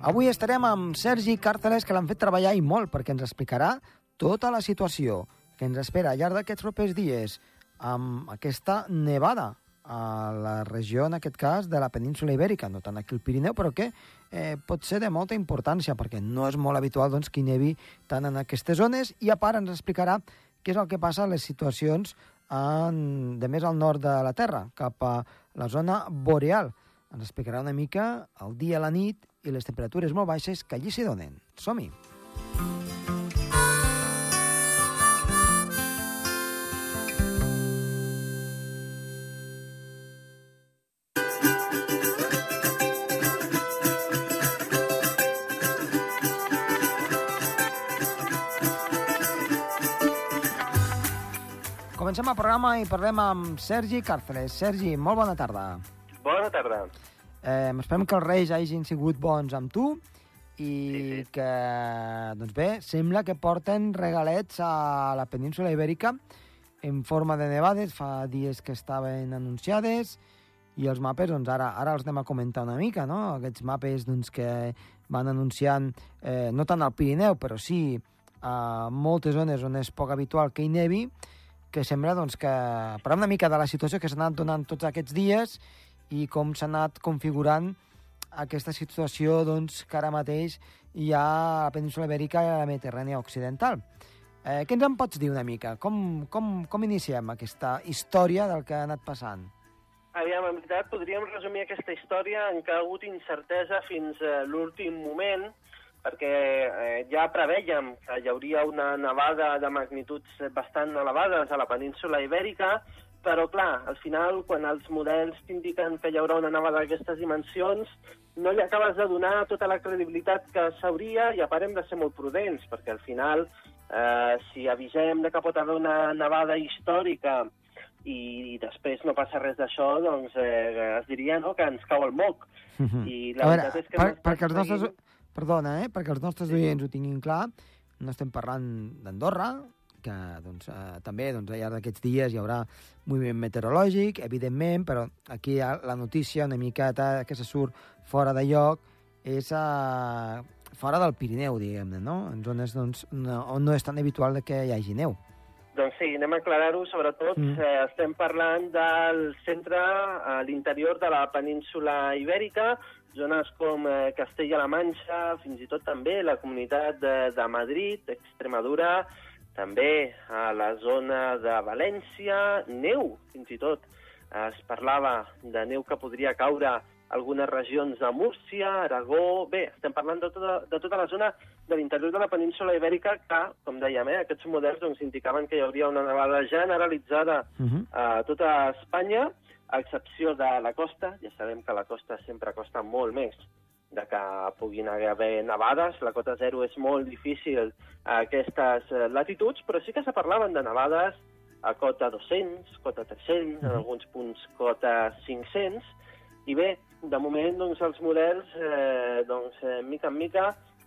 Avui estarem amb Sergi Càrteles, que l'han fet treballar i molt, perquè ens explicarà tota la situació que ens espera al llarg d'aquests propers dies amb aquesta nevada a la regió, en aquest cas, de la península Ibèrica, no tant aquí al Pirineu, però que eh, pot ser de molta importància, perquè no és molt habitual doncs, que nevi tant en aquestes zones, i a part ens explicarà què és el que passa a les situacions en, de més al nord de la Terra, cap a la zona boreal. Ens explicarà una mica el dia, la nit i les temperatures molt baixes que allí s'hi donen. Som-hi! Comencem el programa i parlem amb Sergi Càrceles. Sergi, molt bona tarda. Bona tarda. Eh, esperem que els Reis hagin sigut bons amb tu i Sí, sí. que, doncs bé, sembla que porten regalets a la península Ibèrica en forma de nevades, fa dies que estaven anunciades, i els mapes, doncs ara, ara els anem a comentar una mica, no? Aquests mapes doncs, que van anunciant, eh, no tant al Pirineu, però sí a moltes zones on és poc habitual que hi nevi, que sembla doncs, que parlem una mica de la situació que s'ha anat donant tots aquests dies i com s'ha anat configurant aquesta situació doncs, que ara mateix hi ha a la península Ibèrica i a la Mediterrània Occidental. Eh, què ens en pots dir una mica? Com, com, com iniciem aquesta història del que ha anat passant? Aviam, en veritat, podríem resumir aquesta història en què ha hagut incertesa fins a l'últim moment, perquè eh, ja preveiem que hi hauria una nevada de magnituds bastant elevades a la península Ibèrica, però, clar, al final, quan els models t'indiquen que hi haurà una nevada d'aquestes dimensions, no li acabes de donar tota la credibilitat que s'hauria i a part hem de ser molt prudents, perquè al final, eh, si avisem de que pot haver una nevada històrica i, i després no passa res d'això, doncs eh, es diria no, que ens cau el moc. I la a veure, és que per, perquè els nostres... seguint- Perdona, eh? perquè els nostres oients ho tinguin clar, no estem parlant d'Andorra, que doncs, eh, també doncs, al llarg d'aquests dies hi haurà moviment meteorològic, evidentment, però aquí la notícia una miqueta que se surt fora de lloc és a, fora del Pirineu, diguem-ne, no? en zones doncs, no, on no és tan habitual de que hi hagi neu. Doncs sí, anem a aclarar-ho. Sobretot mm. eh, estem parlant del centre, a l'interior de la península Ibèrica, zones com eh, Castella-La Manxa, fins i tot també la comunitat de, de Madrid, Extremadura, també a la zona de València, neu, fins i tot. Es parlava de neu que podria caure a algunes regions de Múrcia, Aragó... Bé, estem parlant de tota, de tota la zona de l'interior de la península Ibèrica que, com dèiem, eh, aquests models doncs, indicaven que hi hauria una nevada generalitzada Uh -huh. a tota Espanya, a excepció de la costa. Ja sabem que la costa sempre costa molt més de que puguin haver nevades. La cota zero és molt difícil a aquestes eh, latituds, però sí que se parlaven de nevades a cota 200, cota 300, en alguns punts cota 500, i bé, de moment doncs, els models, eh, doncs, eh, mica en mica,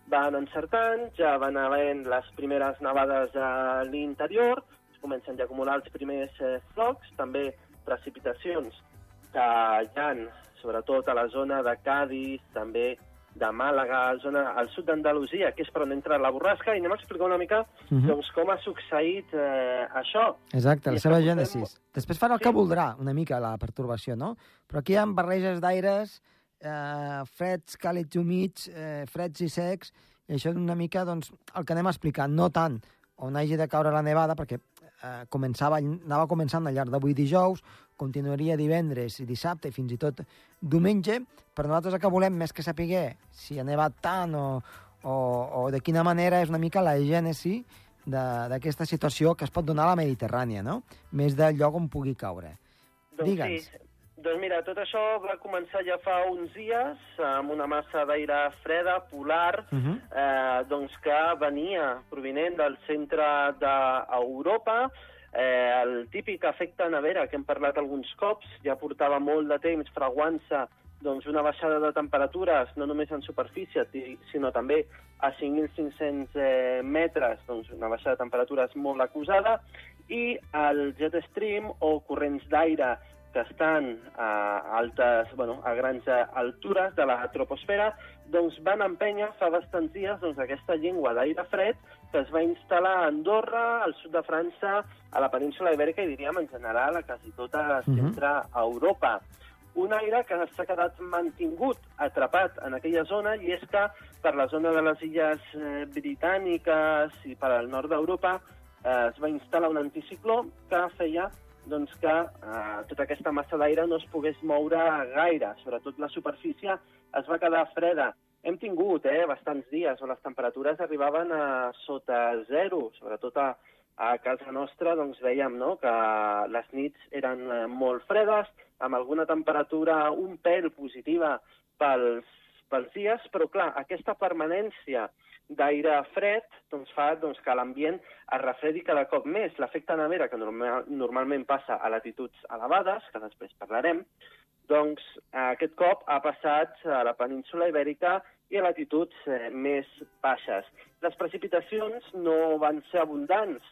van encertant, ja van havent les primeres nevades a l'interior, es comencen ja a acumular els primers eh, flocs, també precipitacions que hi ha, sobretot a la zona de Cádiz, també de Màlaga, zona al sud d'Andalusia, que és per on entra la borrasca, i anem a explicar una mica Uh -huh. doncs, com ha succeït eh, això. Exacte, la I seva és que gènesis. portem- Després farà el Sí. que voldrà, una mica, la pertorbació, no? Però aquí hi ha barreges d'aires, eh, freds, càlids, humits, eh, freds i secs, i això és una mica doncs, el que anem a explicar, no tant on hagi de caure la nevada, perquè eh, començava, anava començant al llarg d'avui dijous, continuaria divendres i dissabte i fins i tot diumenge, però nosaltres el que volem més que saber si ha nevat tant o, o, o de quina manera és una mica la gènesi de- d'aquesta situació que es pot donar a la Mediterrània, no? Més del lloc on pugui caure. Doncs Digue'ns. sí. Doncs mira, tot això va començar ja fa uns dies amb una massa d'aire freda, polar, Uh -huh. eh, doncs que venia provinent del centre d'Europa, eh, el típic efecte nevera que hem parlat alguns cops, ja portava molt de temps fraguant-se doncs, una baixada de temperatures, no només en superfície, sinó també a 5.500 eh, metres, doncs una baixada de temperatures molt acusada, i el jet stream o corrents d'aire que estan a altes, bueno, a grans altures de la troposfera, doncs van empènyer fa bastants dies doncs, aquesta llengua d'aire fred que es va instal·lar a Andorra, al sud de França, a la península ibèrica i diríem en general a quasi tota centre Europa. Un aire que s'ha quedat mantingut, atrapat en aquella zona, i és que per la zona de les illes eh, britàniques i per al nord d'Europa eh, es va instal·lar un anticicló que feia doncs, que eh, tota aquesta massa d'aire no es pogués moure gaire. Sobretot la superfície es va quedar freda. Hem tingut eh, bastants dies on les temperatures arribaven a sota zero, sobretot a, a casa nostra doncs veiem no, que les nits eren eh, molt fredes, amb alguna temperatura un pèl positiva pels, pels dies, però clar, aquesta permanència d'aire fred doncs, fa doncs, que l'ambient es refredi cada cop més. L'efecte nevera, que normal, normalment passa a latituds elevades, que després parlarem, doncs aquest cop ha passat a la península ibèrica i a latituds eh, més baixes. Les precipitacions no van ser abundants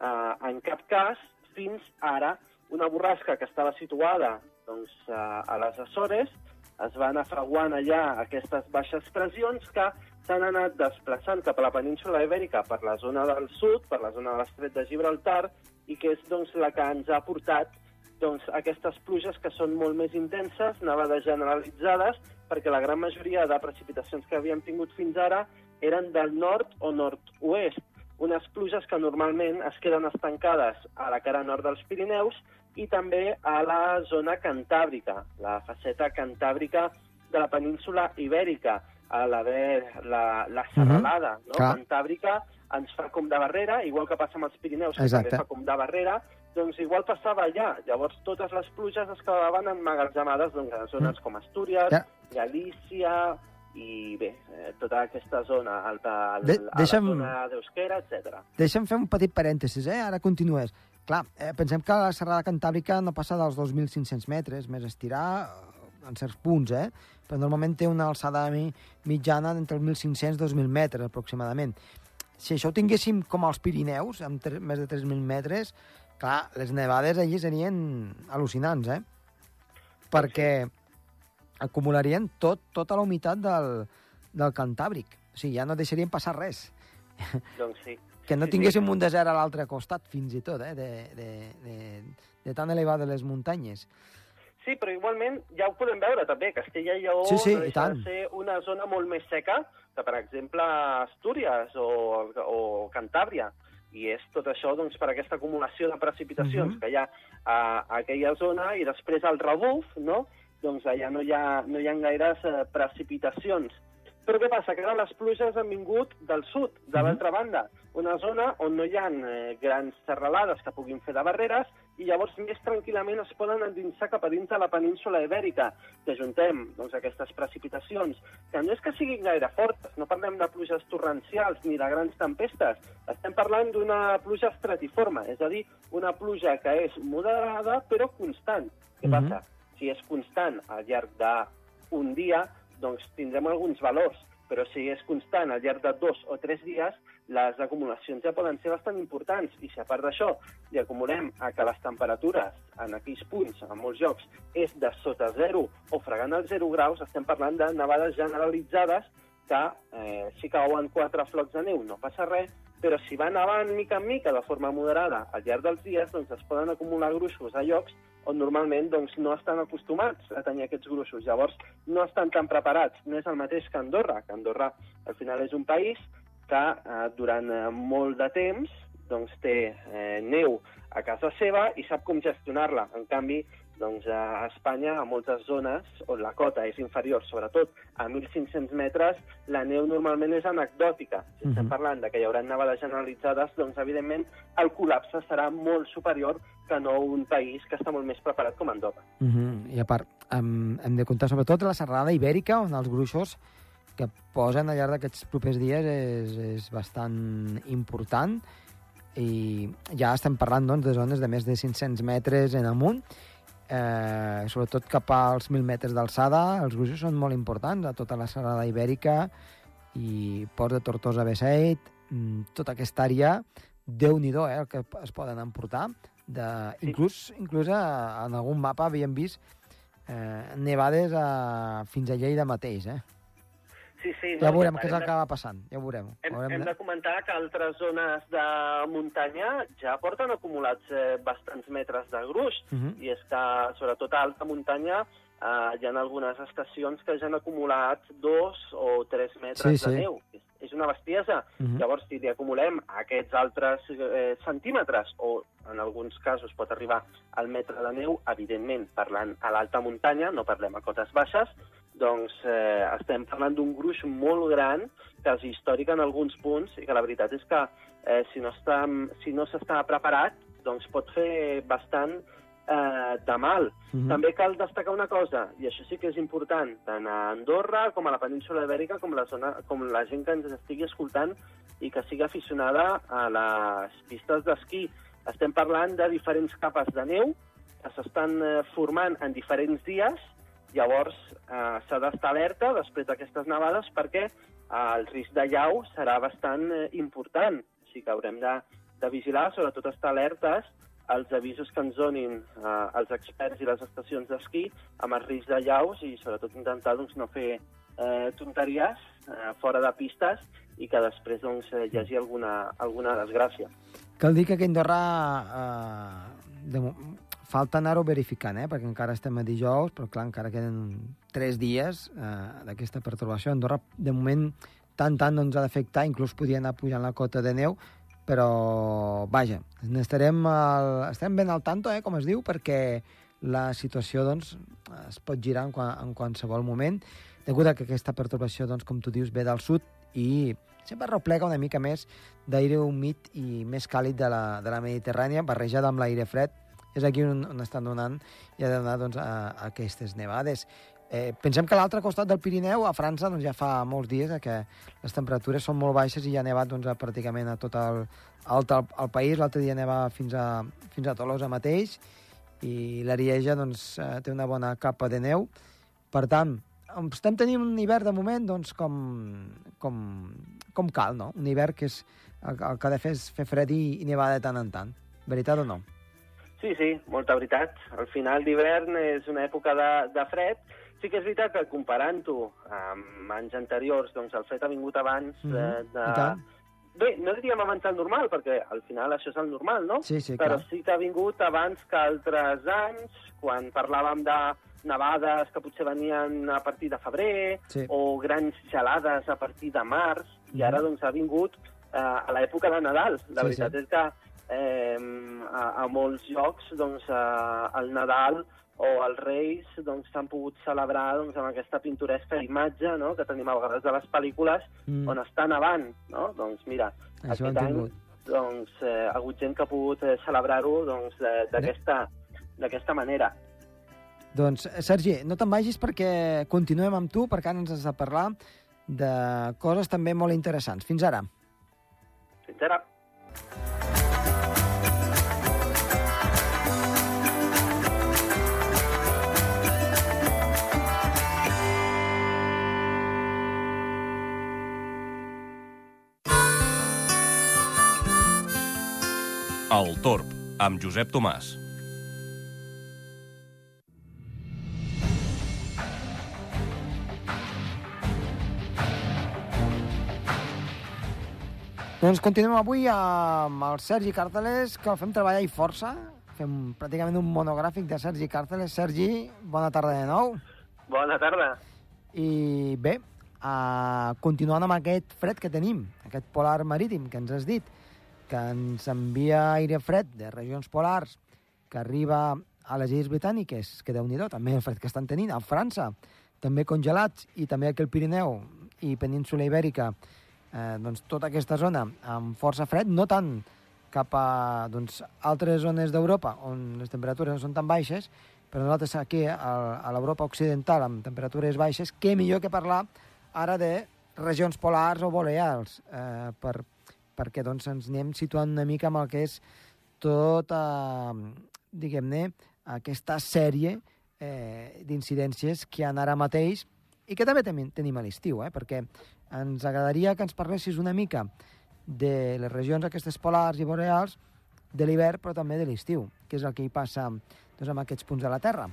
eh, en cap cas fins ara. Una borrasca que estava situada doncs, a les Açores es van afraguant allà aquestes baixes pressions que s'han anat desplaçant cap a la península ibèrica per la zona del sud, per la zona de l'estret de Gibraltar, i que és doncs, la que ens ha portat doncs, aquestes pluges que són molt més intenses, nevades generalitzades, perquè la gran majoria de precipitacions que havíem tingut fins ara eren del nord o nord-oest, unes pluges que normalment es queden estancades a la cara nord dels Pirineus i també a la zona cantàbrica, la faceta cantàbrica de la península ibèrica, a l'haver la, la serralada uh -huh. no? cantàbrica ens fa com de barrera, igual que passa amb els Pirineus, que Exacte. també fa com de barrera, doncs igual passava allà. Llavors totes les pluges es quedaven emmagatzemades doncs, a zones mm. com Astúries, ja. Galícia, i bé, eh, tota aquesta zona alta, al, De deixa'm... a la zona d'Euskera, etc. Deixa'm fer un petit parèntesis, eh? Ara continues. Clar, eh, pensem que la serrada cantàbrica no passa dels 2.500 metres, més estirar eh, en certs punts, eh? però normalment té una alçada mitjana d'entre els 1.500 i 2.000 metres, aproximadament. Si això ho tinguéssim com als Pirineus, amb més de 3.000 metres, clar, les nevades allí serien al·lucinants, eh? Perquè acumularien tot, tota la humitat del, del Cantàbric. O sigui, ja no deixarien passar res. Doncs sí. Que no tinguéssim un desert a l'altre costat, fins i tot, eh? De, de, de, de tan elevades les muntanyes. Sí, però igualment ja ho podem veure també. Castella i Lleó sí, sí, no deixa de ser una zona molt més seca que, per exemple, Astúries o, o Cantàbria. I és tot això doncs, per aquesta acumulació de precipitacions uh -huh. que hi ha a, a aquella zona i després al rebuf, no? doncs allà no hi ha, no hi ha gaires eh, precipitacions. Però què passa? Que ara les pluges han vingut del sud, de mhm. l'altra banda, una zona on no hi ha eh, grans serralades que puguin fer de barreres i llavors més tranquil·lament es poden endinsar cap a dins de la península ibèrica, que juntem doncs, aquestes precipitacions, que no és que siguin gaire fortes, no parlem de pluges torrencials ni de grans tempestes, estem parlant d'una pluja estratiforme, és a dir, una pluja que és moderada però constant. Què mm -hmm. passa? Si és constant al llarg d'un dia, doncs tindrem alguns valors, però si és constant al llarg de dos o tres dies, les acumulacions ja poden ser bastant importants. I si a part d'això li acumulem a que les temperatures en aquells punts, en molts llocs, és de sota zero o fregant els 0 graus, estem parlant de nevades generalitzades que eh, si cauen quatre flocs de neu no passa res, però si va nevant mica en mica de forma moderada al llarg dels dies, doncs es poden acumular gruixos a llocs on normalment doncs, no estan acostumats a tenir aquests gruixos. Llavors, no estan tan preparats. No és el mateix que Andorra, que Andorra al final és un país que eh, durant eh, molt de temps doncs, té eh, neu a casa seva i sap com gestionar-la. En canvi, doncs a Espanya, a moltes zones on la cota és inferior, sobretot a 1.500 metres, la neu normalment és anecdòtica. Si estem uh mhm. parlant de que hi haurà nevades generalitzades, doncs evidentment el col·lapse serà molt superior que no un país que està molt més preparat com Andorra. Uh mhm. -huh. I a part, hem, hem de comptar sobretot la serrada ibèrica, on els gruixos que posen al llarg d'aquests propers dies és, és bastant important i ja estem parlant doncs, de zones de més de 500 metres en amunt eh, sobretot cap als 1.000 metres d'alçada, els gruixos són molt importants a tota la serrada ibèrica i Port de Tortosa Beseit, mm, tota aquesta àrea, déu nhi eh, el que es poden emportar de... Sí. Inclús, inclús a, en algun mapa havíem vist eh, nevades a, fins a Lleida mateix, eh? Sí, sí. Ja veurem què és el que va passant, ja ho veurem. Hem, veurem hem de comentar que altres zones de muntanya ja porten acumulats eh, bastants metres de gruix, uh -huh. i és que, sobretot a alta muntanya, eh, hi ha algunes estacions que ja han acumulat dos o tres metres sí, de sí. neu. És, és una bestiesa. Uh -huh. Llavors, si li acumulem aquests altres eh, centímetres, o en alguns casos pot arribar al metre de neu, evidentment, parlant a l'alta muntanya, no parlem a cotes baixes, doncs eh, estem parlant d'un gruix molt gran, quasi històric en alguns punts, i que la veritat és que eh, si no s'està si no preparat, doncs pot fer bastant eh, de mal. Uh mhm. -huh. També cal destacar una cosa, i això sí que és important, tant a Andorra com a la península Ibèrica, com la, zona, com la gent que ens estigui escoltant i que sigui aficionada a les pistes d'esquí. Estem parlant de diferents capes de neu que s'estan eh, formant en diferents dies Llavors, eh, s'ha d'estar alerta després d'aquestes nevades perquè eh, el risc de llau serà bastant eh, important. O sigui que haurem de, de vigilar, sobretot estar alertes als avisos que ens donin eh, els experts i les estacions d'esquí amb el risc de llaus i sobretot intentar doncs, no fer eh, tonteries eh, fora de pistes i que després doncs, hi hagi alguna, alguna desgràcia. Cal dir que aquí a Andorra eh, de, Falta anar-ho verificant, eh? perquè encara estem a dijous, però clar, encara queden tres dies eh, d'aquesta pertorbació. Andorra, de moment, tant, tant no ens ha d'afectar, inclús podria anar pujant la cota de neu, però, vaja, estarem, al, estarem ben al tanto, eh, com es diu, perquè la situació doncs, es pot girar en, en qualsevol moment, degut a que aquesta pertorbació, doncs, com tu dius, ve del sud i sempre replega una mica més d'aire humit i més càlid de la, de la Mediterrània, barrejada amb l'aire fred, és aquí on, on estan donant i ha de donar doncs, a, a aquestes nevades. Eh, pensem que a l'altre costat del Pirineu, a França, doncs ja fa molts dies eh, que les temperatures són molt baixes i ja ha nevat doncs, a, pràcticament a tot el, alt el, el país. L'altre dia neva fins a, fins a Tolosa mateix i l'Arieja doncs, eh, té una bona capa de neu. Per tant, estem tenint un hivern de moment doncs, com, com, com cal, no? Un hivern que és el, el que ha de fer és fer fred i, i nevar de tant en tant. Veritat o no? Sí, sí, molta veritat. Al final d'hivern és una època de, de fred. Sí que és veritat que comparant-ho amb anys anteriors, doncs el fred ha vingut abans mm -hmm. de... de... Bé, no diríem abans del normal, perquè al final això és el normal, no? Sí, sí, Però clar. sí que ha vingut abans que altres anys, quan parlàvem de nevades que potser venien a partir de febrer, sí. o grans gelades a partir de març, mm -hmm. i ara doncs ha vingut eh, a l'època de Nadal. La sí, veritat sí. és que eh, a, a molts llocs doncs, eh, el Nadal o els Reis doncs, s'han doncs, pogut celebrar doncs, amb aquesta pintoresca imatge no?, que tenim a vegades de les pel·lícules mm. on està nevant. No? Doncs mira, Això aquest any doncs, eh, ha hagut gent que ha pogut eh, celebrar-ho doncs, d'aquesta doncs, manera. Doncs, Sergi, no te'n vagis perquè continuem amb tu, perquè ara ens has de parlar de coses també molt interessants. Fins ara. Fins ara. El Torb, amb Josep Tomàs. Doncs continuem avui amb el Sergi Càrteles, que el fem treballar i força. Fem pràcticament un monogràfic de Sergi Càrteles. Sergi, bona tarda de nou. Bona tarda. I bé, uh, continuant amb aquest fred que tenim, aquest polar marítim que ens has dit, que ens envia aire fred de regions polars que arriba a les Illes Britàniques, que déu nhi també el fred que estan tenint, a França, també congelats, i també aquí al Pirineu i península Ibèrica, eh, doncs tota aquesta zona amb força fred, no tant cap a doncs, altres zones d'Europa on les temperatures no són tan baixes, però nosaltres aquí a, l'Europa occidental amb temperatures baixes, què millor que parlar ara de regions polars o boreals eh, per, perquè doncs, ens anem situant una mica amb el que és tota, diguem-ne, aquesta sèrie eh, d'incidències que hi ha ara mateix i que també tenim a l'estiu, eh, perquè ens agradaria que ens parlessis una mica de les regions aquestes polars i boreals de l'hivern, però també de l'estiu, que és el que hi passa doncs, amb aquests punts de la Terra.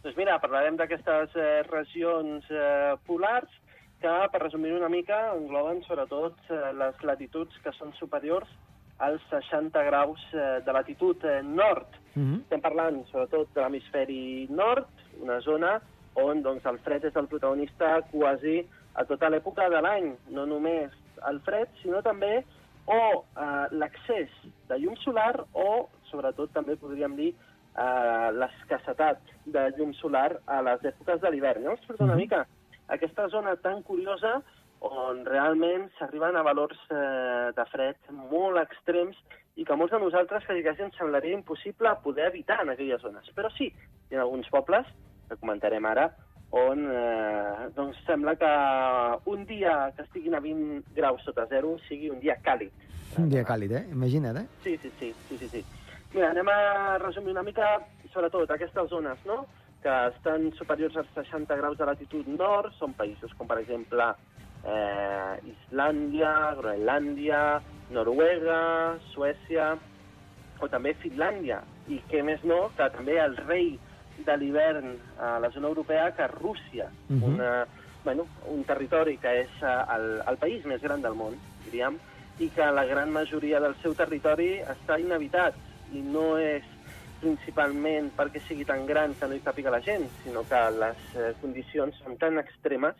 Doncs mira, parlarem d'aquestes eh, regions eh, polars que, per resumir una mica, engloben sobretot eh, les latituds que són superiors als 60 graus eh, de latitud eh, nord. Mm -hmm. Estem parlant sobretot de l'hemisferi nord, una zona on doncs, el fred és el protagonista quasi a tota l'època de l'any, no només el fred, sinó també o eh, l'accés de llum solar o, sobretot, també podríem dir eh, l'escassetat de llum solar a les èpoques de l'hivern. Llavors, per una Mhm. mica aquesta zona tan curiosa on realment s'arriben a valors eh, de fred molt extrems i que molts de nosaltres quasi ens semblaria impossible poder evitar en aquelles zones. Però sí, hi ha alguns pobles, que comentarem ara, on eh, doncs sembla que un dia que estiguin a 20 graus sota zero sigui un dia càlid. Un dia càlid, eh? Imagina't, eh? Sí, sí, sí, sí, sí, sí. Mira, anem a resumir una mica, sobretot, aquestes zones, no?, que estan superiors als 60 graus de latitud nord, són països com, per exemple, eh, Islàndia, Groenlàndia, Noruega, Suècia, o també Finlàndia, i què més no, que també el rei de l'hivern a la zona europea, que és Rússia, Mhm. una, bueno, un territori que és eh, el, el país més gran del món, diríem, i que la gran majoria del seu territori està inhabitat, i no és principalment perquè sigui tan gran que no hi càpiga la gent, sinó que les eh, condicions són tan extremes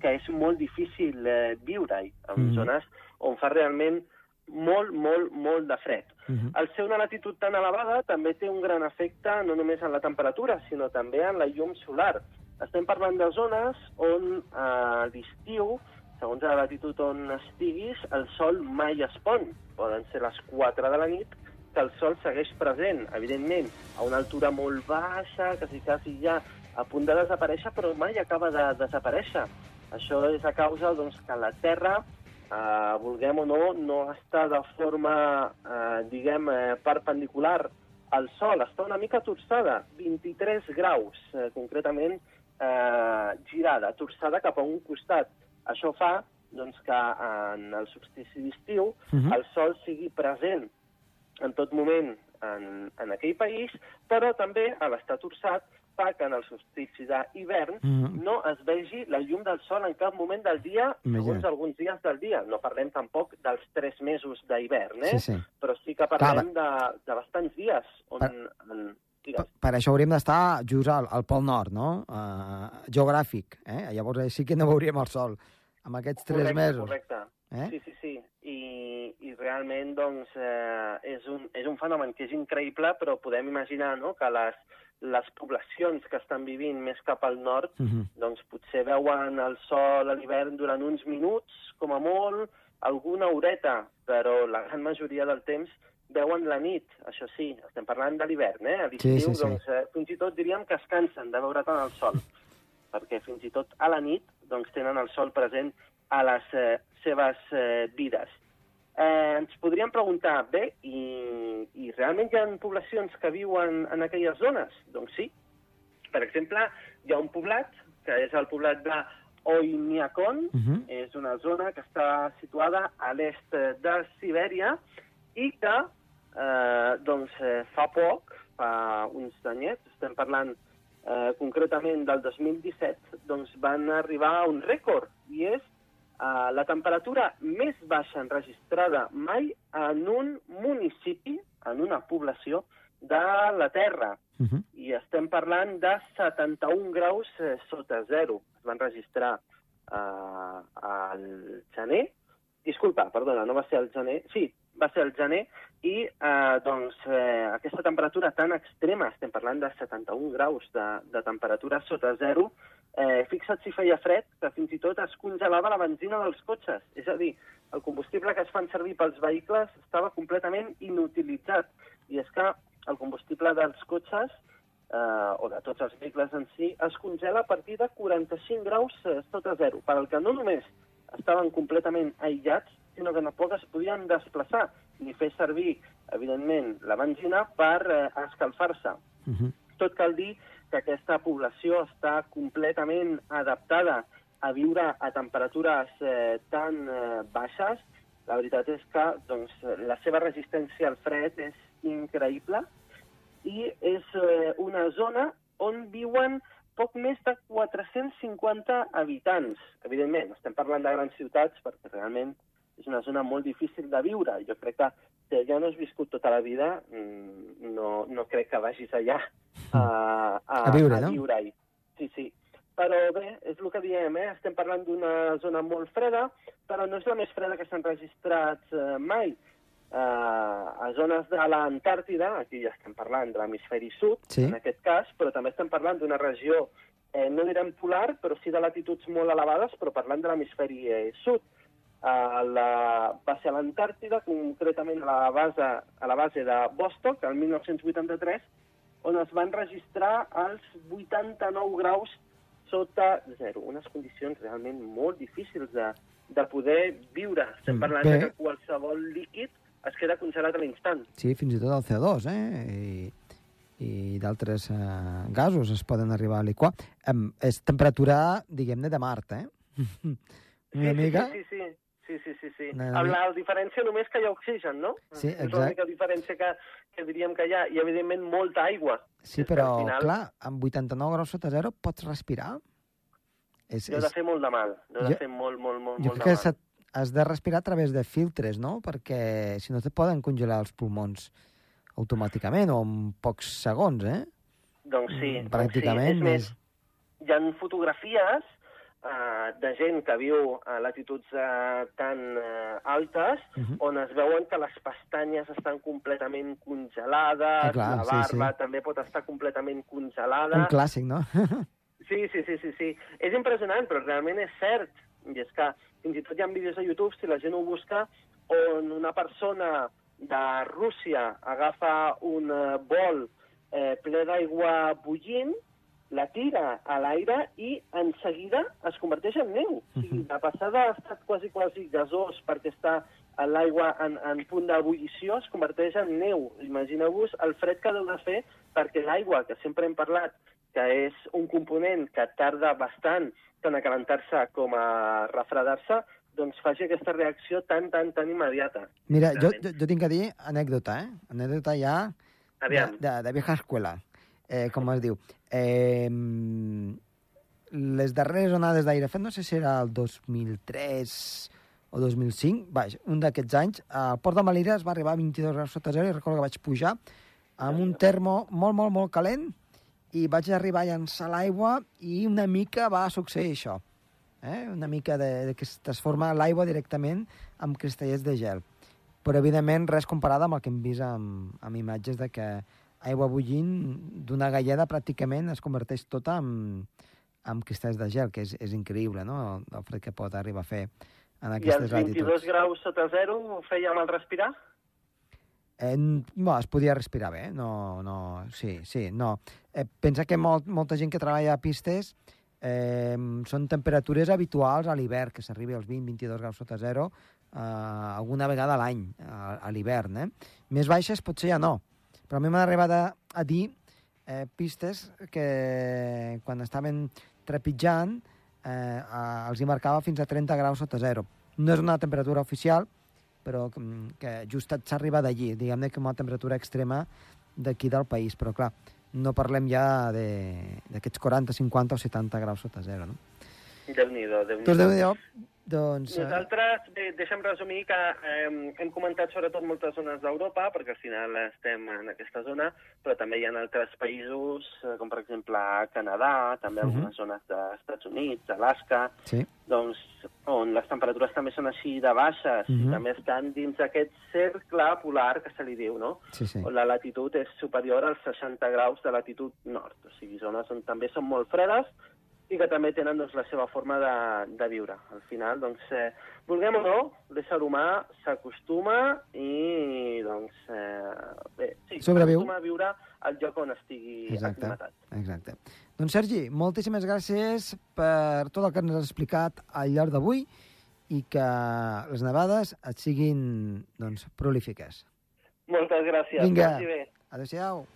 que és molt difícil eh, viure-hi, en Mhm. zones on fa realment molt, molt, molt de fred. Mm -hmm. El ser una latitud tan elevada també té un gran efecte no només en la temperatura, sinó també en la llum solar. Estem parlant de zones on eh, a l'estiu, segons la latitud on estiguis, el sol mai es pon. Poden ser les 4 de la nit que el sol segueix present, evidentment, a una altura molt baixa, quasi, quasi ja a punt de desaparèixer, però mai acaba de desaparèixer. Això és a causa doncs, que la Terra eh, vulguem o no, no està de forma, eh, diguem, eh, perpendicular al Sol, està una mica torçada, 23 graus, eh, concretament eh, girada, torçada cap a un costat. Això fa doncs, que en el solstici d'estiu Mhm. el Sol sigui present en tot moment en, en aquell país, però també a l'estar torçat fa que en el solstici d'hivern Mhm. no es vegi la llum del sol en cap moment del dia, segons Imagina't. alguns dies del dia. No parlem tampoc dels tres mesos d'hivern, eh? Sí, sí. però sí que parlem de, de bastants dies on... Per- En, Per, per això hauríem d'estar just al, al Pol Nord, no? Uh, geogràfic, eh? Llavors eh, sí que no veuríem el sol amb aquests tres correcte, mesos. Correcte, Eh? Sí, sí, sí. I, i realment, doncs, eh, és, un, és un fenomen que és increïble, però podem imaginar no? que les, les poblacions que estan vivint més cap al nord Uh -huh. doncs potser veuen el sol a l'hivern durant uns minuts, com a molt, alguna horeta, però la gran majoria del temps veuen la nit, això sí, estem parlant de l'hivern, eh? A l'estiu, Sí, sí, sí. doncs, eh, fins i tot diríem que es cansen de veure tant el sol, perquè fins i tot a la nit doncs, tenen el sol present a les eh, seves eh, vides. Eh, ens podríem preguntar, bé, i, i realment hi ha poblacions que viuen en aquelles zones? Doncs sí. Per exemple, hi ha un poblat, que és el poblat de Oymyakon, Uh -huh. és una zona que està situada a l'est de Sibèria i que, eh, doncs, eh, fa poc, fa uns anyets, estem parlant eh, concretament del 2017, doncs van arribar a un rècord, i és eh, la temperatura més baixa enregistrada mai en un municipi, en una població de la Terra Uh -huh. i estem parlant de 71 graus eh, sota zero. Es van registrar eh, al gener. Disculpa, perdona, no va ser el gener. Sí, va ser el gener i eh, doncs, eh, aquesta temperatura tan extrema, estem parlant de 71 graus de, de temperatura sota zero, eh, fixa't si feia fred, que fins i tot es congelava la benzina dels cotxes. És a dir, el combustible que es fan servir pels vehicles estava completament inutilitzat. I és que el combustible dels cotxes eh, o de tots els vehicles en si es congela a partir de 45 graus eh, sota zero, per al que no només estaven completament aïllats, sinó que tampoc es podien desplaçar ni fer servir, evidentment, la benzina per eh, escalfar-se. Uh -huh. Tot cal dir que aquesta població està completament adaptada a viure a temperatures eh, tan eh, baixes La veritat és que doncs, la seva resistència al fred és increïble i és eh, una zona on viuen poc més de 450 habitants. Evidentment, estem parlant de grans ciutats perquè realment és una zona molt difícil de viure. Jo crec que si allà no has viscut tota la vida, mm, no, no crec que vagis allà a, a, A viure, no? a viure-hi. Sí, sí. Però bé, és el que diem, eh? estem parlant d'una zona molt freda, però no és la més freda que s'han registrat eh, mai. Eh, a zones de l'Antàrtida, aquí ja estem parlant de l'hemisferi sud, Sí. en aquest cas, però també estem parlant d'una regió, eh, no direm polar, però sí de latituds molt elevades, però parlant de l'hemisferi eh, sud. A la, va ser a l'Antàrtida, concretament a la, base, a la base de Vostok, el 1983, on es van registrar els 89 graus sota zero. Unes condicions realment molt difícils de, de poder viure. Estem Mm, parlant bé. de que qualsevol líquid es queda congelat a l'instant. Sí, fins i tot el CO2, eh? I, i d'altres eh, gasos es poden arribar a liquar. Em, és temperatura, diguem-ne, de Mart, eh? Una sí, mica... Sí, sí, sí. Sí, sí, sí, sí. Una mica- la diferència només que hi ha oxigen, no? Sí, És exacte. l'única diferència que, que diríem que hi ha. I, evidentment, molta aigua. Sí, És que però, al final- clar, amb 89 graus sota zero pots respirar? És, No ha de fer molt de mal. Ha Jo- de fer molt, molt, molt, jo molt que de mal. s'ha- has de respirar a través de filtres, no? Perquè si no te poden congelar els pulmons automàticament o en pocs segons, eh? Doncs sí. Mm, doncs Pràcticament sí. És més, hi ha fotografies de gent que viu a latituds uh, tan uh, altes Mhm. on es veuen que les pestanyes estan completament congelades, Ah, clar, la sí, barba sí. també pot estar completament Un congelada. clàssic, no? Sí, sí, sí, sí, sí. És impressionant, però realment és cert. I és que fins i tot hi ha vídeos a YouTube, si la gent ho busca, on una persona de Rússia agafa un eh, bol eh, ple d'aigua bullint, la tira a l'aire i en seguida es converteix en neu. O sigui, de passada ha estat quasi, quasi gasós perquè està l'aigua en, en punt d'ebullició, es converteix en neu. Imagineu-vos el fred que deu de fer perquè l'aigua, que sempre hem parlat, que és un component que tarda bastant tant a calentar-se com a refredar-se, doncs faci aquesta reacció tan, tan, tan immediata. Mira, jo, jo, jo tinc que dir anècdota, eh? Anècdota ja de, de, de vieja escuela, eh, com es diu. Eh, les darreres onades d'aire fred, no sé si era el 2003 o 2005, vaja, un d'aquests anys, al Port de Malira es va arribar a 22 graus sota zero i recordo que vaig pujar amb un termo molt, molt, molt calent i vaig arribar a llançar l'aigua i una mica va succeir això. Eh? Una mica de, de que es transforma l'aigua directament amb cristallets de gel. Però, evidentment, res comparada amb el que hem vist amb, amb imatges de que aigua bullint d'una galleda pràcticament es converteix tota en, en cristalls de gel, que és, és increïble, no?, el, fred que pot arribar a fer en i aquestes als 22 latituds. graus sota zero ho feia mal respirar? Eh, no, es podia respirar bé, no, no, sí, sí, no. Eh, pensa que molt, molta gent que treballa a pistes eh, són temperatures habituals a l'hivern, que s'arribi als 20-22 graus sota zero eh, alguna vegada a l'any, a, a l'hivern. Eh? Més baixes potser ja no, però a mi m'han arribat a, a dir eh, pistes que quan estaven trepitjant eh, els hi marcava fins a 30 graus sota zero. No és una temperatura oficial, però que, just s'arriba d'allí, diguem-ne que una temperatura extrema d'aquí del país, però clar, no parlem ja d'aquests 40, 50 o 70 graus sota zero, no? Déu-n'hi-do, déu nhi Doncs déu doncs... eh, Nosaltres, bé, deixa'm resumir que eh, hem comentat sobretot moltes zones d'Europa, perquè al final estem en aquesta zona, però també hi ha altres països, eh, com per exemple Canadà, també Mhm. algunes zones dels Estats Units, Alaska, Sí, doncs, on les temperatures també són així de baixes, Mhm. i també estan dins d'aquest cercle polar que se li diu, no? sí, sí. on la latitud és superior als 60 graus de latitud nord, o sigui, zones on també són molt fredes i que també tenen doncs, la seva forma de, de viure. Al final, doncs, eh, vulguem o no, l'ésser humà s'acostuma i, doncs, eh, bé, sí, Sobreviu. s'acostuma a viure al lloc on estigui Exacte. aclimatat. Exacte. Doncs, Sergi, moltíssimes gràcies per tot el que ens has explicat al llarg d'avui i que les nevades et siguin doncs, prolífiques. Moltes gràcies. Vinga. Adéu-siau.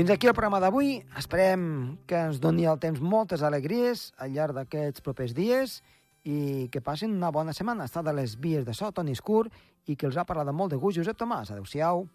Fins aquí el programa d'avui. Esperem que ens doni el temps moltes alegries al llarg d'aquests propers dies i que passin una bona setmana. Està de les vies de so, Toni Escur, i que els ha parlat amb molt de gust Josep Tomàs. Adéu-siau.